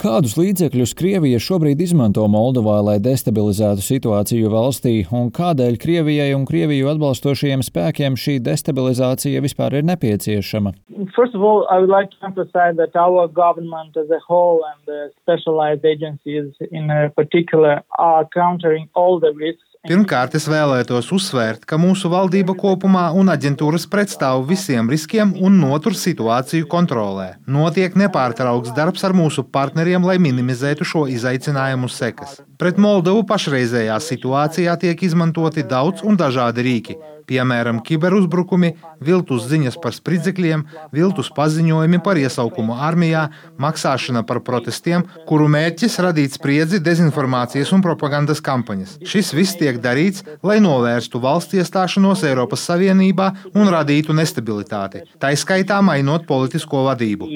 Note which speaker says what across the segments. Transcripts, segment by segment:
Speaker 1: Kādus līdzekļus Krievija šobrīd izmanto Moldovā, lai destabilizētu situāciju valstī, un kādēļ Krievijai un Krieviju atbalstošajiem spēkiem šī destabilizācija vispār ir nepieciešama?
Speaker 2: First of all, I would like to emphasize that our government as a whole and the specialized agencies in particular are countering all the risks
Speaker 3: Pirmkārt, es vēlētos uzsvērt, ka mūsu valdība kopumā un aģentūras pretstāv visiem riskiem un notur situāciju kontrolē. Notiek nepārtraukts darbs ar mūsu partneriem, lai minimizētu šo izaicinājumu sekas. Pret Moldovu pašreizējā situācijā tiek izmantoti daudz un dažādi rīki, piemēram, kiberuzbrukumi, viltus ziņas par spridzekļiem, viltus paziņojumi par iesaukumu armijā, maksāšana par protestiem, kuru mērķis radīt spriedzi, dezinformācijas un propagandas kampaņas. Šis viss tiek darīts, lai novērstu valsts iestāšanos Eiropas Savienībā un radītu nestabilitāti, tā izskaitā mainot politisko vadību.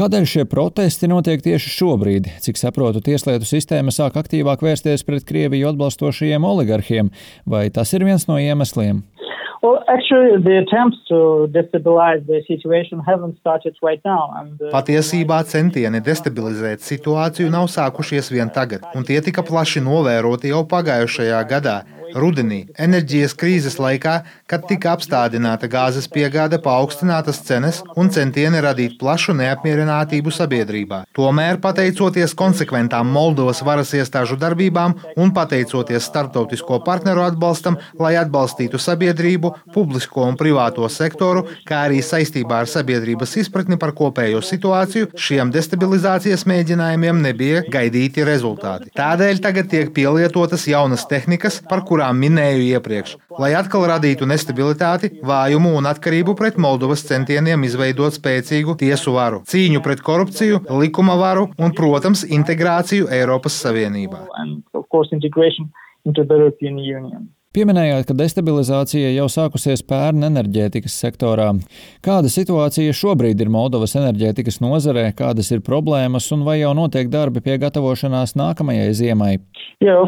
Speaker 1: Kādēļ šie protesti notiek tieši šobrīd? Cik saprotu, tieslietu sistēma sāk aktīvāk vērsties pret Krieviju atbalstošajiem oligarhiem, vai tas ir viens no iemesliem?
Speaker 2: Well, actually, the attempts to destabilize the situation haven't started right now. And,
Speaker 3: uh, Patiesībā centieni destabilizēt situāciju nav sākušies vien tagad, un tie tika plaši novēroti jau pagājušajā gadā. Rudenī, enerģijas krīzes laikā, kad tika apstādināta gāzes piegāde, paaugstinātas cenas un centieni radīt plašu neapmierinātību sabiedrībā. Tomēr, pateicoties konsekventām Moldovas varas iestāžu darbībām un pateicoties starptautisko partneru atbalstam, lai atbalstītu sabiedrību, publisko un privāto sektoru, kā arī saistībā ar sabiedrības izpratni par kopējo situāciju, šiem destabilizācijas mēģinājumiem nebija gaidīti rezultāti. Tādēļ tagad tiek pielietotas jaunas tehnikas, par kurām minēju iepriekš, lai atkal radītu nestabilitāti, vājumu un atkarību pret Moldovas centieniem izveidot spēcīgu tiesu varu, cīņu pret korupciju, likuma varu un, protams, integrāciju Eiropas Savienībā.
Speaker 1: Pieminējāt, ka destabilizācija jau sākusies pērn enerģētikas sektorā. Kāda situācija šobrīd ir Moldovas enerģētikas nozarē, kādas ir problēmas un vai jau notiek darbi pie gatavošanās nākamajai ziemai?
Speaker 2: Uh,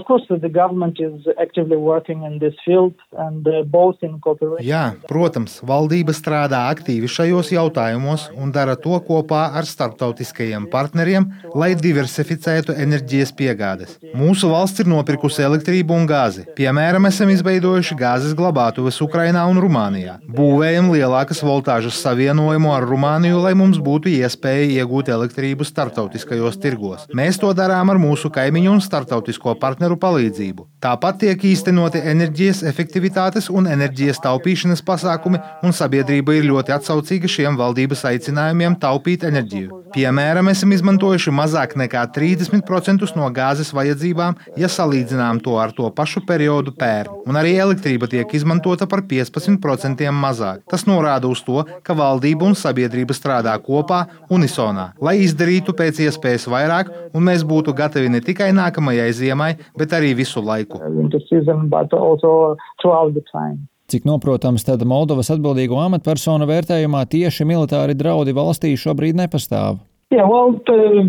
Speaker 3: Jā, protams, valdība strādā aktīvi šajos jautājumos un dara to kopā ar starptautiskajiem partneriem, lai diversificētu enerģijas piegādes. Mūsu valsts ir nopirkusi elektrību un gāzi. Piemēram, esam izveidojuši gāzes glabātuves Ukrainā un Rumānijā. Būvējam lielākas voltāžas savienojumu ar Rumāniju, lai mums būtu iespēja iegūt elektrību starptautiskajos tirgos. Mēs to darām ar mūsu kaimiņu un starptautisko partneru palīdzību. Tāpat tiek īstenoti enerģijas efektivitātes un enerģijas taupīšanas pasākumi, un sabiedrība ir ļoti atsaucīga šiem valdības aicinājumiem taupīt enerģiju. Piemēram, esam izmantojuši mazāk nekā 30% no gāzes vajadzībām, ja salīdzinām to ar to pašu periodu pērn un arī elektrība tiek izmantota par 15% mazāk. Tas norāda uz to, ka valdība un sabiedrība strādā kopā, unisonā, lai izdarītu pēc iespējas vairāk, un mēs būtu gatavi ne tikai nākamajai ziemai, bet arī visu laiku.
Speaker 1: Cik noprotams, tad Moldovas atbildīgo amatpersonu vērtējumā tieši militāri draudi valstī šobrīd nepastāv.
Speaker 2: Yeah, well, the,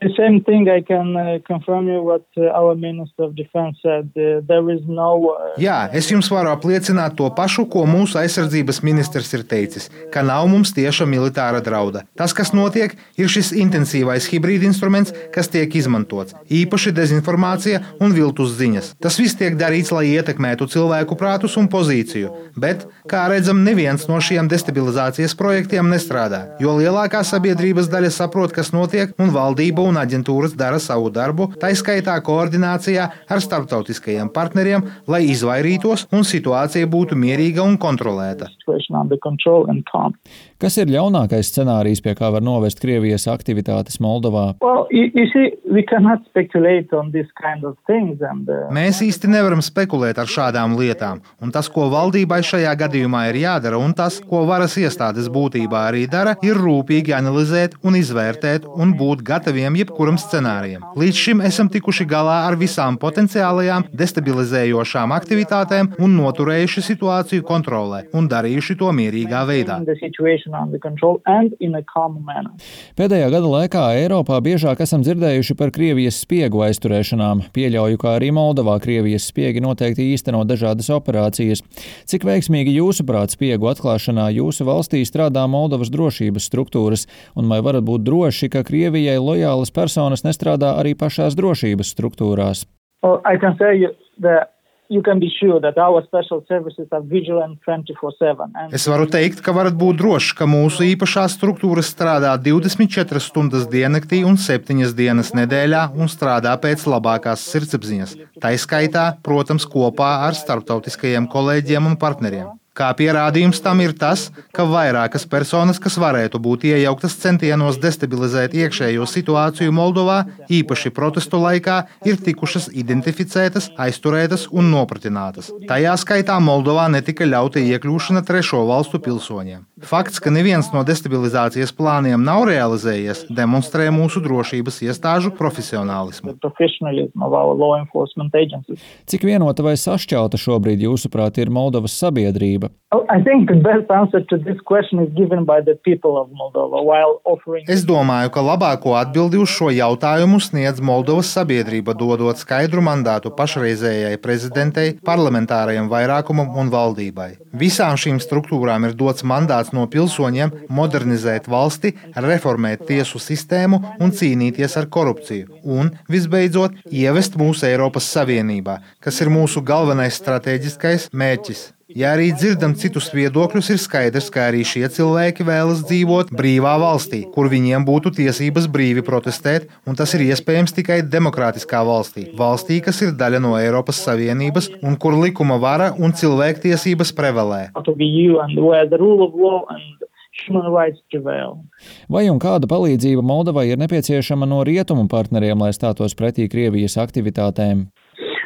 Speaker 2: the same thing I can uh, confirm you what uh, our Minister of Defense said. Uh, there is no. Uh,
Speaker 3: Jā, es jums varu apliecināt to pašu, ko mūsu aizsardzības ministrs ir teicis, ka nav mums tieša militāra drauda. Tas, kas notiek, ir šis intensīvais hibrīda instruments, kas tiek izmantots, īpaši dezinformācija un viltus ziņas. Tas viss tiek darīts, lai ietekmētu cilvēku prātus un pozīciju, bet, kā redzam, neviens no šiem destabilizācijas projektiem nestrādā, jo lielākā sabiedrības daļa saprot, saprot, kas notiek, un valdība un aģentūras dara savu darbu, tā izskaitā koordinācijā ar starptautiskajiem partneriem, lai izvairītos un situācija būtu mierīga un kontrolēta.
Speaker 1: Kas ir ļaunākais scenārijs, pie kā var novest Krievijas aktivitātes Moldovā?
Speaker 2: Well, you see, kind of and, uh...
Speaker 3: Mēs īsti nevaram spekulēt ar šādām lietām, un tas, ko valdībai šajā gadījumā ir jādara, un tas, ko varas iestādes būtībā arī dara, ir rūpīgi analizēt un izvērtēt vērtēt un būt gataviem jebkuram scenārijam. Līdz šim esam tikuši galā ar visām potenciālajām destabilizējošām aktivitātēm un noturējuši situāciju kontrolē un darījuši to mierīgā veidā.
Speaker 1: Pēdējā gada laikā Eiropā biežāk esam dzirdējuši par Krievijas spiegu aizturēšanām. Pieļauju, ka arī Moldovā Krievijas spiegi noteikti īsteno dažādas operācijas. Cik veiksmīgi jūsuprāt spiegu atklāšanā jūsu valstī strādā Moldovas drošības struktūras, un vai varat būt droši, ka Krievijai lojālas personas nestrādā arī pašās drošības struktūrās?
Speaker 2: Well, Sure
Speaker 3: es varu teikt, ka varat būt droši, ka mūsu īpašās struktūras strādā 24 stundas diennaktī un 7 dienas nedēļā un strādā pēc labākās sirdsapziņas. Tā izskaitā, protams, kopā ar starptautiskajiem kolēģiem un partneriem. Kā pierādījums tam ir tas, ka vairākas personas, kas varētu būt iejauktas centienos destabilizēt iekšējo situāciju Moldovā, īpaši protestu laikā, ir tikušas identificētas, aizturētas un nopratinātas. Tajā skaitā Moldovā netika ļauta iekļūšana trešo valstu pilsoņiem. Fakts, ka neviens no destabilizācijas plāniem nav realizējies, demonstrē mūsu drošības iestāžu profesionālismu.
Speaker 1: Cik vienota vai sašķelta šobrīd, jūsuprāt, ir Moldovas sabiedrība?
Speaker 3: Es domāju, ka labāko atbildi uz šo jautājumu sniedz Moldovas sabiedrība, dodot skaidru mandātu pašreizējai prezidentei, parlamentārajam vairākumam un valdībai. Visām šīm struktūrām ir dots mandāts no pilsoņiem modernizēt valsti, reformēt tiesu sistēmu un cīnīties ar korupciju, un, visbeidzot, ievest mūsu Eiropas Savienībā, kas ir mūsu galvenais strateģiskais mērķis. Ja arī dzirdam citus viedokļus, ir skaidrs, ka arī šie cilvēki vēlas dzīvot brīvā valstī, kur viņiem būtu tiesības brīvi protestēt, un tas ir iespējams tikai demokrātiskā valstī. Valstī, kas ir daļa no Eiropas Savienības un kur likuma vara un cilvēktiesības prevalē.
Speaker 1: Vai un kāda palīdzība Moldovai ir nepieciešama no rietumu partneriem, lai stātos pretī Krievijas aktivitātēm?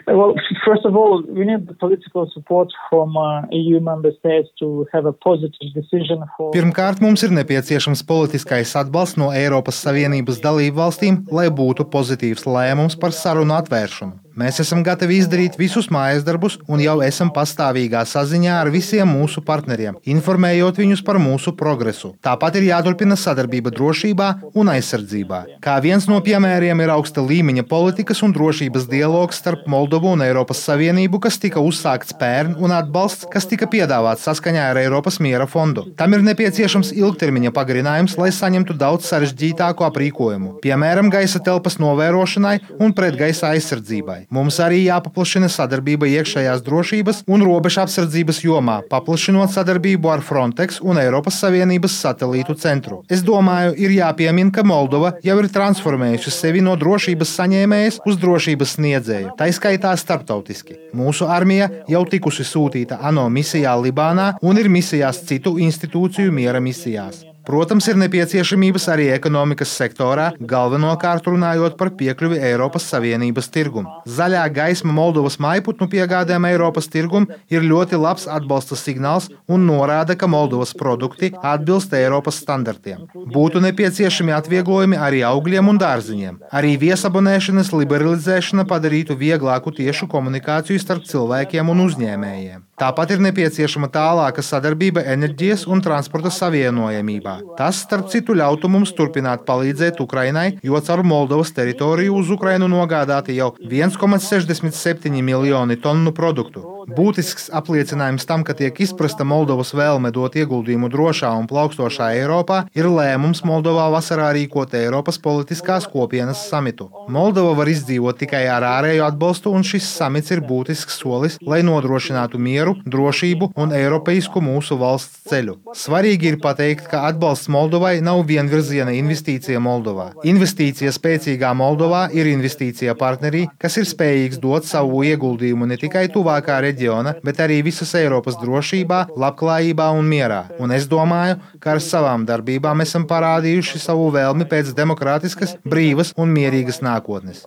Speaker 2: Well, first of all, we need the political support from uh, EU member states to have a positive decision for.
Speaker 3: Pirmkārt, mums ir nepieciešams politiskais atbalsts no Eiropas Savienības dalību valstīm, lai būtu pozitīvs lēmums par sarunu atvēršanu. Mēs esam gatavi izdarīt visus mājas darbus un jau esam pastāvīgā saziņā ar visiem mūsu partneriem, informējot viņus par mūsu progresu. Tāpat ir jāturpina sadarbība drošībā un aizsardzībā. Kā viens no piemēriem ir augsta līmeņa politikas un drošības dialogs starp Moldovu un Eiropas Savienību, kas tika uzsākts pērn, un atbalsts, kas tika piedāvāts saskaņā ar Eiropas miera fondu. Tam ir nepieciešams ilgtermiņa pagarinājums, lai saņemtu daudz sarežģītāku aprīkojumu, piemēram, gaisa telpas novērošanai un pretgaisa aizsardzībai. Mums arī jāpaplašina sadarbība iekšējās drošības un robežu apsardzības jomā, paplašinot sadarbību ar Frontex un Eiropas Savienības satelītu centru. Es domāju, ir jāpiemina, ka Moldova jau ir transformējusi sevi no drošības saņēmējas uz drošības sniedzēju, tā izskaitā starptautiski. Mūsu armija jau tikusi sūtīta ANO misijā Libānā un ir misijās citu institūciju miera misijās. Protams, ir nepieciešamības arī ekonomikas sektorā, galvenokārt runājot par piekļuvi Eiropas Savienības tirgumu. Zaļā gaisma Moldovas maiputnu piegādēm Eiropas tirgum ir ļoti labs atbalsta signāls un norāda, ka Moldovas produkti atbilst Eiropas standartiem. Būtu nepieciešami atvieglojumi arī augļiem un dārziņiem. Arī viesabonēšanas liberalizēšana padarītu vieglāku tiešu komunikāciju starp cilvēkiem un uzņēmējiem. Tāpat ir nepieciešama tālāka sadarbība enerģijas un transporta savienojamībā. Tas, starp citu, ļautu mums turpināt palīdzēt Ukrainai, jo caur Moldovas teritoriju uz Ukrainu nogādāti jau 1,67 miljoni tonu produktu. Būtisks apliecinājums tam, ka tiek izprasta Moldovas vēlme dot ieguldījumu drošā un plaukstošā Eiropā, ir lēmums Moldovā vasarā rīkot Eiropas politiskās kopienas samitu. Moldova var izdzīvot tikai ar ārēju atbalstu, un šis samits ir būtisks solis, lai nodrošinātu mieru mieru, drošību un eiropeisku mūsu valsts ceļu. Svarīgi ir pateikt, ka atbalsts Moldovai nav vienvirziena investīcija Moldovā. Investīcija spēcīgā Moldovā ir investīcija partnerī, kas ir spējīgs dot savu ieguldījumu ne tikai tuvākā reģiona, bet arī visas Eiropas drošībā, labklājībā un mierā. Un es domāju, ka ar savām darbībām esam parādījuši savu vēlmi pēc demokrātiskas, brīvas un mierīgas nākotnes.